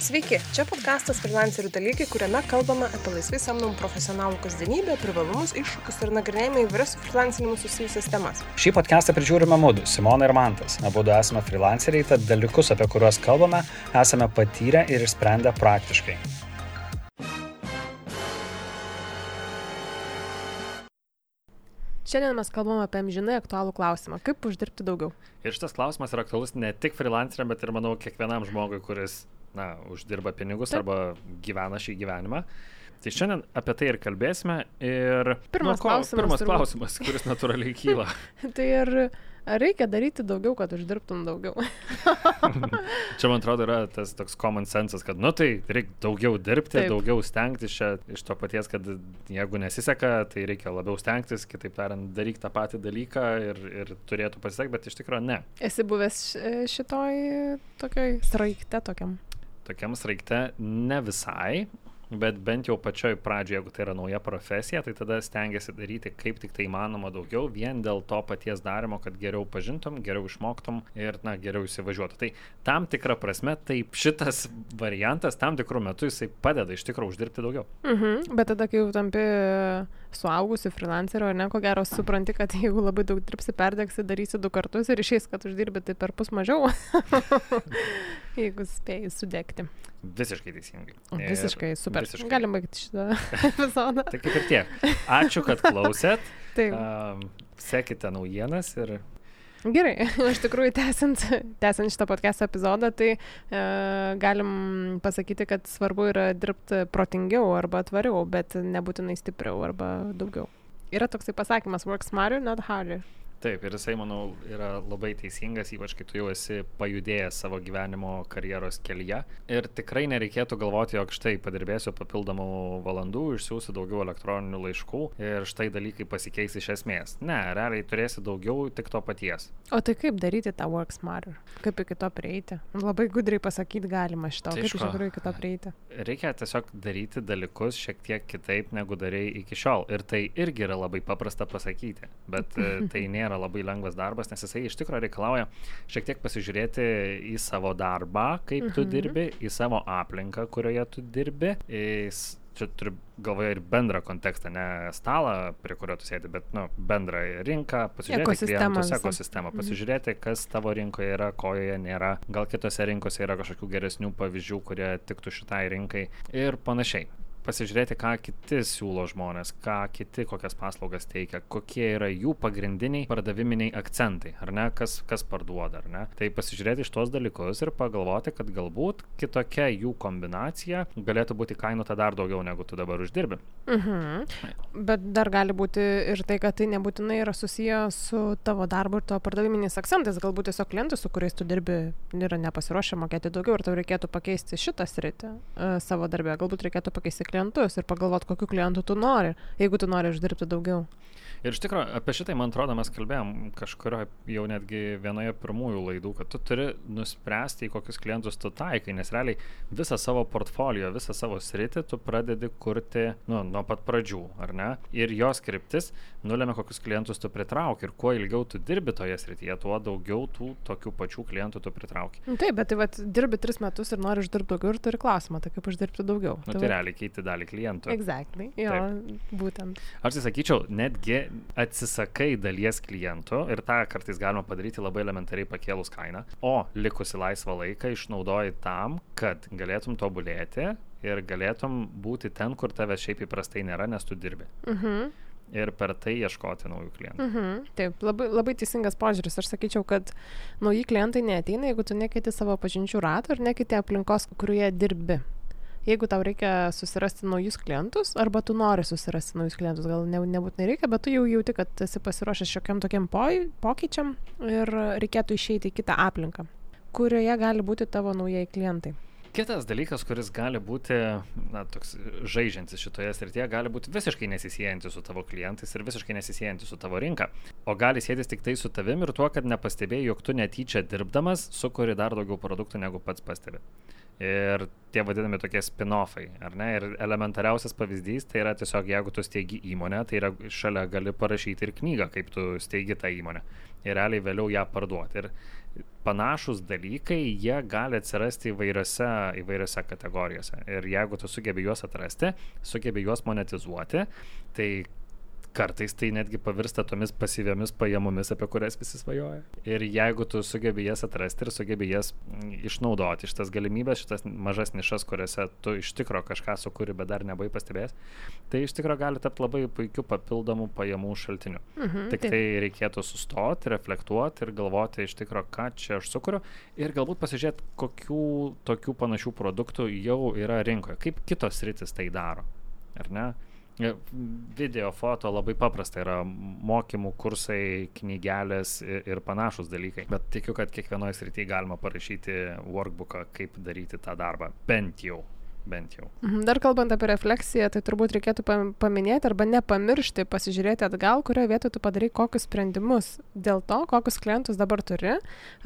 Sveiki, čia podkastas Freelancerių dalykai, kuriame kalbame apie laisvai samdomų profesionalų kasdienybę, privalumus, iššūkius ir nagrinėjame įvairias su freelancinimu susijusias temas. Šį podcastą prižiūrime mūdu, Simona ir Mantas. Abu esame freelanceriai, tad dalykus, apie kuriuos kalbame, esame patyrę ir išsprendę praktiškai. Šiandien mes kalbame apie amžinai aktualų klausimą - kaip uždirbti daugiau. Ir šitas klausimas yra aktualus ne tik freelanceriam, bet ir, manau, kiekvienam žmogui, kuris na, uždirba pinigus Taip. arba gyvena šį gyvenimą. Tai šiandien apie tai ir kalbėsime. Ir pirmas, nu, ko, klausimas, pirmas klausimas, kuris natūraliai kyla. tai ir Ar reikia daryti daugiau, kad uždirbtum daugiau? čia, man atrodo, yra tas toks common sense, kad, nu tai reikia daugiau dirbti, Taip. daugiau stengtis čia iš to paties, kad jeigu nesiseka, tai reikia labiau stengtis, kitaip tariant, daryk tą patį dalyką ir, ir turėtų pasisekti, bet iš tikrųjų ne. Esi buvęs šitoj tokioj sraigte tokiam? Tokiam sraigte ne visai, bet bent jau pačioj pradžioje, jeigu tai yra nauja profesija, tai tada stengiasi daryti kaip tik tai įmanoma daugiau, vien dėl to paties darimo, kad geriau pažintum, geriau išmoktum ir, na, geriau įsivažiuotų. Tai tam tikrą prasme, taip šitas variantas tam tikrų metų jisai padeda iš tikrųjų uždirbti daugiau. Mhm, bet tada, kai jau tampi suaugusiu freelanceriu, ar ne, ko gero supranti, kad jeigu labai daug dirbsi, perdegsi, darysi du kartus ir išeis, kad uždirbi tai per pus mažiau, jeigu spėjai sudegti. Visiškai teisingai. Visiškai super. Visiškai. Galim baigti šitą epizodą. tai kaip ir tiek. Ačiū, kad klausėt. Taip. Um, sekite naujienas ir Gerai, iš tikrųjų, tęsiant, tęsiant šitą podcast epizodą, tai e, galim pasakyti, kad svarbu yra dirbti protingiau arba tvariau, bet nebūtinai stipriau arba daugiau. Yra toksai pasakymas, work smarter, not harder. Taip, ir jisai, manau, yra labai teisingas, ypač kai tu jau esi pajudėjęs savo gyvenimo karjeros kelyje. Ir tikrai nereikėtų galvoti, jog štai padirbėsiu papildomų valandų, išsiųsiu daugiau elektroninių laiškų ir štai dalykai pasikeis iš esmės. Ne, realiai turėsi daugiau tik to paties. O tai kaip daryti tą work smarter? Kaip iki to prieiti? Labai gudriai pasakyti galima šito. Tai kaip iš tikrųjų iki to prieiti? Reikia tiesiog daryti dalykus šiek tiek kitaip, negu darėjai iki šiol. Ir tai irgi yra labai paprasta pasakyti, bet e, tai nėra nėra labai lengvas darbas, nes jisai iš tikrųjų reikalauja šiek tiek pasižiūrėti į savo darbą, kaip mhm. tu dirbi, į savo aplinką, kurioje tu dirbi. Čia turiu galvoje ir bendrą kontekstą, ne stalą, prie kurio tu sėdi, bet nu, bendrą rinką, pasižiūrėti klientus, ekosistemą, mhm. pasižiūrėti, kas tavo rinkoje yra, ko joje nėra, gal kitose rinkose yra kažkokių geresnių pavyzdžių, kurie tiktų šitai rinkai ir panašiai pasižiūrėti, ką kiti siūlo žmonės, ką kiti kokias paslaugas teikia, kokie yra jų pagrindiniai pardaviminiai akcentai, ar ne, kas, kas parduoda, ar ne. Tai pasižiūrėti iš tos dalykus ir pagalvoti, kad galbūt kitokia jų kombinacija galėtų būti kainuota dar daugiau negu tu dabar uždirbi. Mhm. Bet dar gali būti ir tai, kad tai nebūtinai yra susiję su tavo darbu ir tavo pardaviminiais akcentais, galbūt tiesiog klientai, su kuriais tu dirbi, yra nepasiruošę mokėti daugiau ir tau reikėtų pakeisti šitą sritį uh, savo darbę, galbūt reikėtų pakeisti klientus ir pagalvoti, kokiu klientu tu nori, jeigu tu nori uždirbti daugiau. Ir iš tikrųjų, apie šitai, man atrodo, mes kalbėjom kažkurio jau netgi vienoje pirmųjų laidų, kad tu turi nuspręsti, į kokius klientus tu taikai, nes realiai visą savo portfolio, visą savo sritį tu pradedi kurti nu, nuo pat pradžių, ar ne? Ir jos kryptis nulėmė, kokius klientus tu pritrauki. Ir kuo ilgiau tu dirbi toje srityje, tuo daugiau tų tokių pačių klientų tu pritrauki. Nu, taip, bet tai vat, dirbi tris metus ir nori uždirbti daugiau ir turi klausimą, tai kaip uždirbti daugiau. Nu, tai, tai realiai keiti dalį klientų. Exactly, jo, taip. būtent. Aš tai sakyčiau, netgi atsisakai dalies klientų ir tą kartais galima padaryti labai elementariai pakėlus kainą, o likusi laisvą laiką išnaudoji tam, kad galėtum tobulėti ir galėtum būti ten, kur tave šiaip įprastai nėra, nes tu dirbi. Mhm. Ir per tai ieškoti naujų klientų. Mhm. Taip, labai, labai teisingas požiūris. Aš sakyčiau, kad nauji klientai neteina, jeigu tu nekeiti savo pažinčių rato ir nekeiti aplinkos, kurioje dirbi jeigu tau reikia susirasti naujus klientus, arba tu nori susirasti naujus klientus, gal ne, nebūtinai reikia, bet tu jau jauti, kad esi pasiruošęs šiokiam tokiam pokyčiam ir reikėtų išeiti į kitą aplinką, kurioje gali būti tavo naujai klientai. Kitas dalykas, kuris gali būti, na, toks žaidžiantis šitoje srityje, gali būti visiškai nesisėjantis su tavo klientais ir visiškai nesisėjantis su tavo rinka. O gali sėtis tik tai su tavim ir tuo, kad nepastebėjai, jog tu netyčia dirbdamas sukuri dar daugiau produktų, negu pats pastebi ir tie vadinami tokie spin-offai, ar ne? Ir elementariausias pavyzdys tai yra tiesiog, jeigu tu steigi įmonę, tai yra šalia gali parašyti ir knygą, kaip tu steigi tą įmonę. Ir realiai vėliau ją parduoti. Ir panašus dalykai, jie gali atsirasti įvairiose, įvairiose kategorijose. Ir jeigu tu sugebi juos atrasti, sugebi juos monetizuoti, tai kartais tai netgi pavirsta tomis pasyviomis pajamomis, apie kurias visi svajoja. Ir jeigu tu sugebi jas atrasti ir sugebi jas mm, išnaudoti, šitas galimybės, šitas mažas nišas, kuriuose tu iš tikro kažką sukūri, bet dar nebai pastebės, tai iš tikro gali tapti labai puikiu papildomų pajamų šaltiniu. Mhm, Tik tai reikėtų sustoti, reflektuoti ir galvoti iš tikro, ką čia aš sukuriu ir galbūt pasižiūrėti, kokių tokių panašių produktų jau yra rinkoje, kaip kitos rytis tai daro. Ar ne? Video, foto labai paprasta yra mokymų kursai, knygelės ir, ir panašus dalykai. Bet tikiu, kad kiekvienoje srityje galima parašyti workbooką, kaip daryti tą darbą. Bent jau bent jau. Mhm, dar kalbant apie refleksiją, tai turbūt reikėtų paminėti arba nepamiršti, pasižiūrėti atgal, kurioje vietoje tu padarai kokius sprendimus dėl to, kokius klientus dabar turi,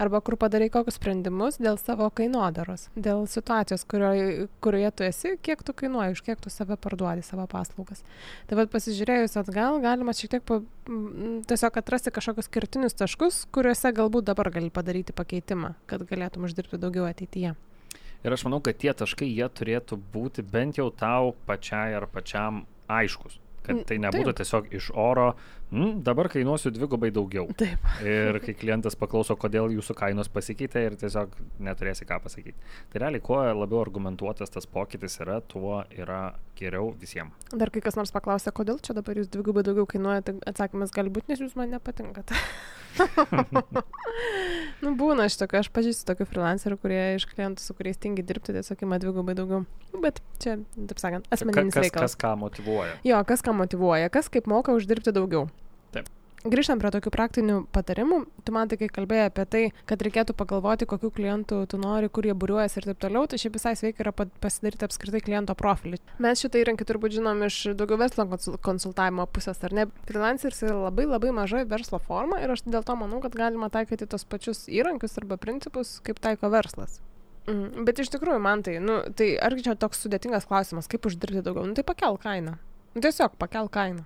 arba kur padarai kokius sprendimus dėl savo kainodaros, dėl situacijos, kurioje, kurioje tu esi, kiek tu kainuoji, už kiek tu save parduodi, savo paslaugas. Tai vad pasižiūrėjus atgal, galima šiek tiek pa, tiesiog atrasti kažkokius kertinius taškus, kuriuose galbūt dabar gali padaryti pakeitimą, kad galėtum uždirbti daugiau ateityje. Ir aš manau, kad tie taškai jie turėtų būti bent jau tau pačiai ar pačiam aiškus. Kad tai nebūtų Taip. tiesiog iš oro, mm, dabar kainuosiu dvigubai daugiau. Taip. Ir kai klientas paklauso, kodėl jūsų kainos pasikeitė ir tiesiog neturėsi ką pasakyti. Tai realiai, kuo labiau argumentuotas tas pokytis yra, tuo yra geriau visiems. Dar kai kas nors paklausė, kodėl čia dabar jūs dvigubai daugiau kainuojate, atsakymas gali būti, nes jūs man nepatinkat. nu, būna iš tokio, aš pažįstu tokių freelancerių, kurie iš klientų, su kuriais tingi dirbti, tiesiog ima dvigubai daugiau. Bet čia, taip sakant, asmeninis kas, reikalas. Kas ką motivuoja. Jo, kas ką motivuoja, kas kaip moka uždirbti daugiau. Grįžtant prie tokių praktinių patarimų, tu man tik kalbėjai apie tai, kad reikėtų pagalvoti, kokių klientų tu nori, kur jie būriuojasi ir taip toliau, tai šiaip visai sveika yra pasidaryti apskritai kliento profilį. Mes šitą įrankį turbūt žinom iš daugiau verslo konsultavimo pusės, ar ne? Freelanceris yra labai labai mažai verslo forma ir aš dėl to manau, kad galima taikyti tos pačius įrankius arba principus, kaip taiko verslas. Mm, bet iš tikrųjų, man tai, nu, tai argi čia toks sudėtingas klausimas, kaip uždirbti daugiau? Nu, tai pakel kainą. Nu, tiesiog pakel kainą.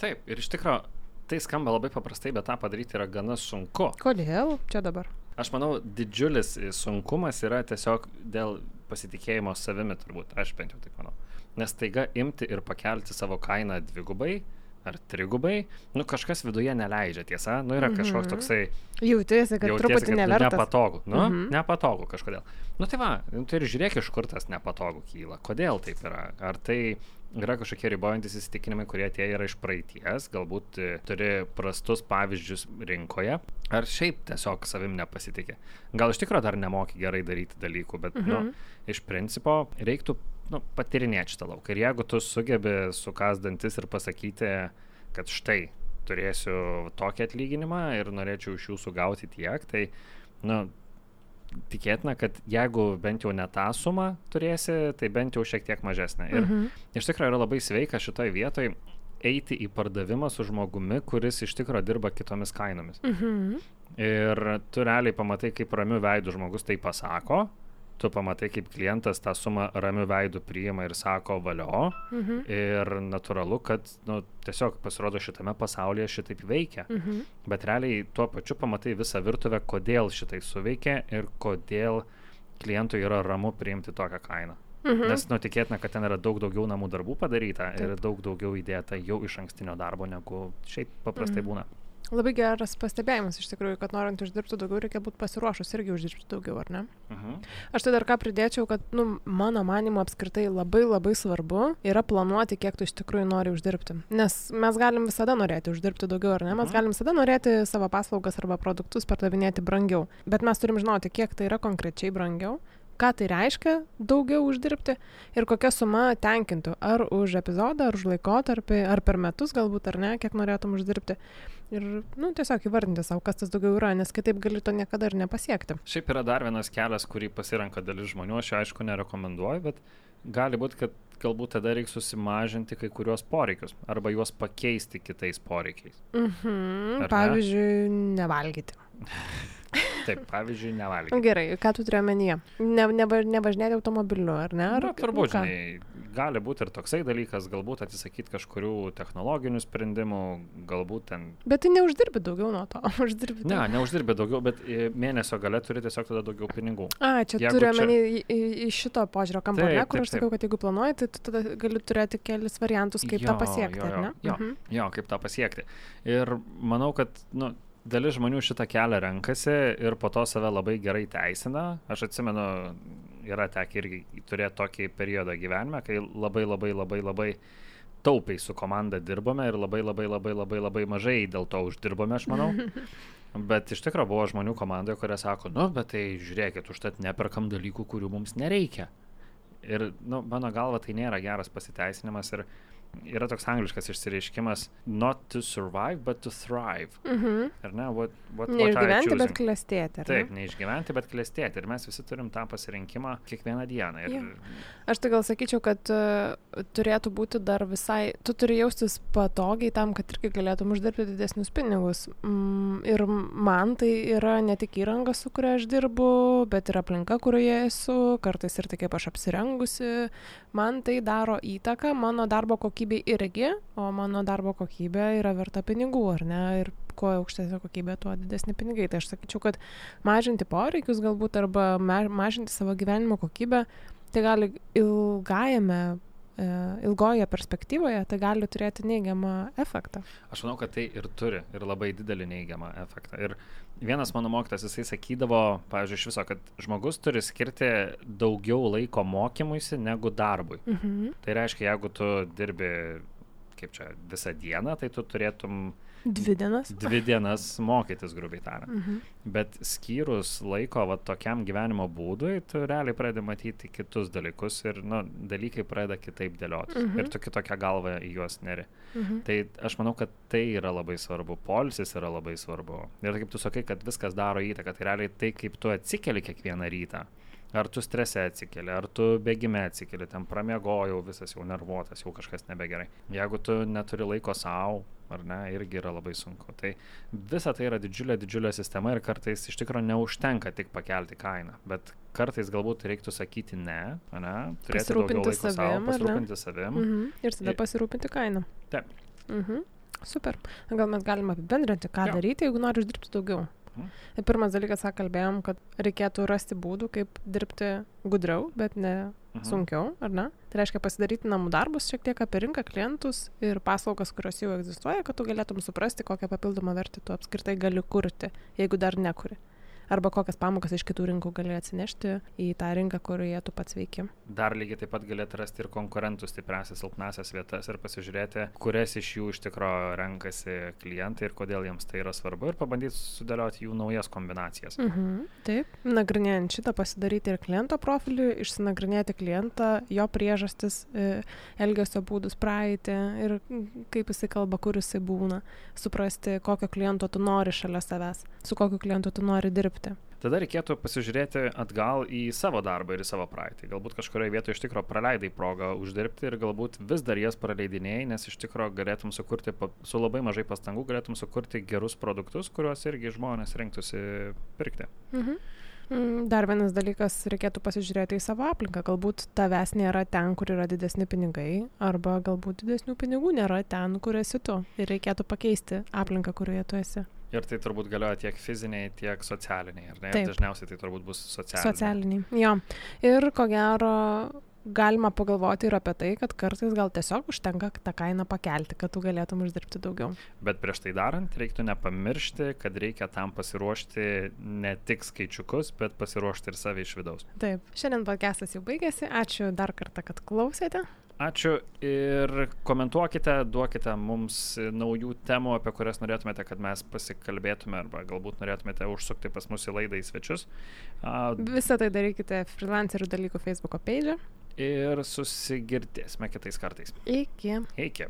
Taip, ir iš tikrųjų, tai skamba labai paprastai, bet tą padaryti yra gana sunku. Kodėl čia dabar? Aš manau, didžiulis sunkumas yra tiesiog dėl pasitikėjimo savimi, turbūt, aš bent jau taip manau. Nes taiga imti ir pakelti savo kainą dvigubai ar trigubai, nu kažkas viduje neleidžia, tiesa, nu yra kažkoks mhm. toksai... Jautiesi, kad jautiesi, truputį kad nevertas. nepatogu, nu, mm -hmm. nepatogu kažkodėl. Nu tai va, nu, tai ir žiūrėk, iš kur tas nepatogu kyla, kodėl taip yra. Ar tai yra kažkokie ribojantis įsitikinimai, kurie atėjo yra iš praeities, galbūt e, turi prastus pavyzdžius rinkoje, ar šiaip tiesiog savim nepasitikė. Gal iš tikrųjų dar nemoki gerai daryti dalykų, bet, mhm. nu, iš principo reiktų nu, patirinėti šitą lauką. Ir jeigu tu sugebi sukas dantis ir pasakyti, kad štai turėsiu tokį atlyginimą ir norėčiau iš jūsų gauti tiek, tai, nu, tikėtina, kad jeigu bent jau ne tą sumą turėsi, tai bent jau šiek tiek mažesnė. Ir mhm. iš tikrųjų yra labai sveika šitoje vietoje eiti į pardavimą su žmogumi, kuris iš tikrųjų dirba kitomis kainomis. Mhm. Ir tu realiai pamatai, kaip ramių veidų žmogus tai pasako, tu pamatai, kaip klientas tą sumą ramių veidų priima ir sako valio. Mhm. Ir natūralu, kad nu, tiesiog pasirodo šitame pasaulyje šitaip veikia. Mhm. Bet realiai tuo pačiu pamatai visą virtuvę, kodėl šitai suveikia ir kodėl klientui yra ramu priimti tokią kainą. Mhm. Nes nu, tikėtina, kad ten yra daug daugiau namų darbų padaryta Taip. ir daug daugiau įdėta jau iš ankstinio darbo, negu šiaip paprastai mhm. būna. Labai geras pastebėjimas iš tikrųjų, kad norint uždirbti daugiau, reikia būti pasiruošus irgi uždirbti daugiau, ar ne? Uh mhm. -huh. Aš tai dar ką pridėčiau, kad, nu, mano manimo apskritai labai labai svarbu yra planuoti, kiek tu iš tikrųjų nori uždirbti. Nes mes galim visada norėti uždirbti daugiau, ar ne? Mes uh mhm. -huh. galim visada norėti savo paslaugas arba produktus pardavinėti brangiau. Bet mes turim žinoti, kiek tai yra konkrečiai brangiau ką tai reiškia daugiau uždirbti ir kokia suma tenkintų. Ar už epizodą, ar už laikotarpį, ar per metus galbūt, ar ne, kiek norėtum uždirbti. Ir, nu, tiesiog įvardinti savo, kas tas daugiau yra, nes kitaip gali to niekada ir nepasiekti. Šiaip yra dar vienas kelias, kurį pasirenka dalis žmonių, aš aišku nerekomenduoju, bet gali būti, kad galbūt tada reikia susimažinti kai kurios poreikius arba juos pakeisti kitais poreikiais. Mhm, pavyzdžiui, nevalgyti. Taip, pavyzdžiui, nevalgyti. Gerai, ką tu turi omenyje? Ne, neva, nevažinėti automobiliu, ar ne? Ar, Na, turbūt, ką? žinai, gali būti ir toksai dalykas, galbūt atsisakyti kažkurių technologinių sprendimų, galbūt ten... Bet tai neuždirbi daugiau nuo to. Uždirbi Ne, daugiau. neuždirbi daugiau, bet e, mėnesio gale turi tiesiog tada daugiau pinigų. A, čia Jeigu turiu čia- omeny į, į, į šito požiūrio Taip, ne, kur aš sakiau, kad jeigu planuoji, tai tu tada gali turėti kelis variantus, kaip Jo, tą pasiekti, jo, ar ne? jo, Mhm. Jo, kaip tą pasiekti. Ir manau, kad, nu, dalis žmonių šitą kelią renkasi ir po to save labai gerai teisina. Aš atsimenu, yra tekę irgi turėti tokį periodą gyvenime, kai labai labai labai labai taupiai su komanda dirbome ir labai labai labai labai labai mažai dėl to uždirbome, aš manau. Bet iš tikrųjų buvo žmonių komandoje, kurie sako, nu, bet tai žiūrėkit, užtat neperkam dalykų, kurių mums nereikia. Ir, nu, mano galva, tai nėra geras pasiteisinimas ir yra toks angliškas išsireiškimas not to survive, but to thrive. Mhm. Ar ne? What, what, what Neišgyventi, bet choosing? klestėti. ar ne? Taip, neišgyventi, bet klestėti. Ir mes visi turim tą pasirinkimą kiekvieną dieną. Ir, Jo. Aš tai gal sakyčiau, kad uh, turėtų būti dar visai, tu turi jaustis patogiai tam, kad irgi galėtum uždirbti didesnius pinigus. Mm, ir man tai yra ne tik įranga, su kuria aš dirbu, bet ir aplinka, kurioje esu, kartais ir tai, kaip aš apsirengusi. Man tai daro įtaką mano darbo kokybei irgi, o mano darbo kokybė yra verta pinigų, ar ne? Ir kuo aukštesnė kokybė, tuo didesni pinigai. Tai aš sakyčiau, kad mažinti poreikius galbūt arba ma mažinti savo gyvenimo kokybę tai gali ilgajame, ilgoje perspektyvoje, tai gali turėti neigiamą efektą. Aš manau, kad tai ir turi, ir labai didelį neigiamą efektą. Ir vienas mano mokytas, jisai sakydavo, pavyzdžiui, iš viso, kad žmogus turi skirti daugiau laiko mokymuisi negu darbui. Mhm. Tai reiškia, jeigu tu dirbi, kaip čia, visą dieną, tai tu turėtum Dvi dienas. dvi dienas mokytis, grubiai tariant. Mhm. Bet skyrus laiko va, tokiam gyvenimo būdui, tu realiai pradedi matyti kitus dalykus ir nu, dalykai pradeda kitaip dėliotis. Mhm. Ir tu kitokią galvą į juos neri. Mhm. Tai aš manau, kad tai yra labai svarbu, polisis yra labai svarbu. Ir kaip tu sakai, kad viskas daro įtaką, tai realiai tai, kaip tu atsikeli kiekvieną rytą. Ar tu strese atsikeli, ar tu bėgime atsikeli, ten pramiegojau, visas jau nervuotas, jau kažkas nebegerai. Jeigu tu neturi laiko savo, ar ne, irgi yra labai sunku. Tai visa tai yra didžiulė, didžiulė sistema ir kartais iš tikrųjų neužtenka tik pakelti kainą, bet kartais galbūt reiktų sakyti ne, ne, turėti daugiau laiko savo, savim, ne? pasirūpinti savim. Mhm. Ir tada Ir- pasirūpinti kainą. Taip. Mhm. Super. Gal mes galime apibendrinti, ką Jo. daryti, jeigu nori uždirbti daugiau. Mhm. Ir pirmas dalykas, ką kalbėjom, kad reikėtų rasti būdų, kaip dirbti gudriau, bet ne Mhm. sunkiau, ar ne? Tai reiškia pasidaryti namų darbus šiek tiek apie rinką, klientus ir paslaugas, kurios jau egzistuoja, kad tu galėtum suprasti, kokią papildomą vertę tu apskritai gali kurti, jeigu dar nekuri. Arba kokias pamokas iš kitų rinkų gali atsinešti į tą rinką, kurioje tu pats veiki. Dar lygiai taip pat galėtų rasti ir konkurentų stipresias, silpnasias vietas ir pasižiūrėti, kurias iš jų iš tikrųjų renkasi klientai ir kodėl jiems tai yra svarbu ir pabandyti sudėlioti jų naujas kombinacijas. Mhm. Taip. Nagrinėjant šitą, pasidaryti ir kliento profilį, išsinagrinėti klientą, jo priežastis, e, elgesio būdus, praeitį ir kaip jisai kalba, kur jisai būna. Suprasti, kokio kliento tu nori šalia savęs, su kokiu klientu tu nori dirbti. Tada reikėtų pasižiūrėti atgal į savo darbą ir į savo praeitį. Galbūt kažkurioje vietoje iš tikrųjų praleidai progą uždirbti ir galbūt vis dar jas praleidinėjai, nes iš tikrųjų galėtum sukurti su labai mažai pastangų, galėtum sukurti gerus produktus, kuriuos irgi žmonės rinktųsi pirkti. Mhm. Mm, Dar vienas dalykas, reikėtų pasižiūrėti į savo aplinką. Galbūt tavęs nėra ten, kur yra didesni pinigai, arba galbūt didesnių pinigų nėra ten, kur esi tu. Ir reikėtų pakeisti aplinką, kurioje tu esi. Ir tai turbūt galioja tiek fiziniai, tiek socialiniai, ar ne? Ir Taip. Dažniausiai tai turbūt bus socialiniai. Socialiniai. Jo. Ir ko gero galima pagalvoti ir apie tai, kad kartais gal tiesiog užtenka tą kainą pakelti, kad tu galėtum uždirbti daugiau. Bet prieš tai darant, reiktų nepamiršti, kad reikia tam pasiruošti ne tik skaičiukus, bet pasiruošti ir save iš vidaus. Taip. Šiandien podcastas jau baigėsi. Ačiū dar kartą, kad klausėte. Ačiū ir komentuokite, duokite mums naujų temų, apie kurias norėtumėte, kad mes pasikalbėtume arba galbūt norėtumėte užsukti pas mus į laidą į svečius. A, Visą tai darykite freelancerių dalykų Facebook page. Ir susigirdėsime kitais kartais. Iki. Iki.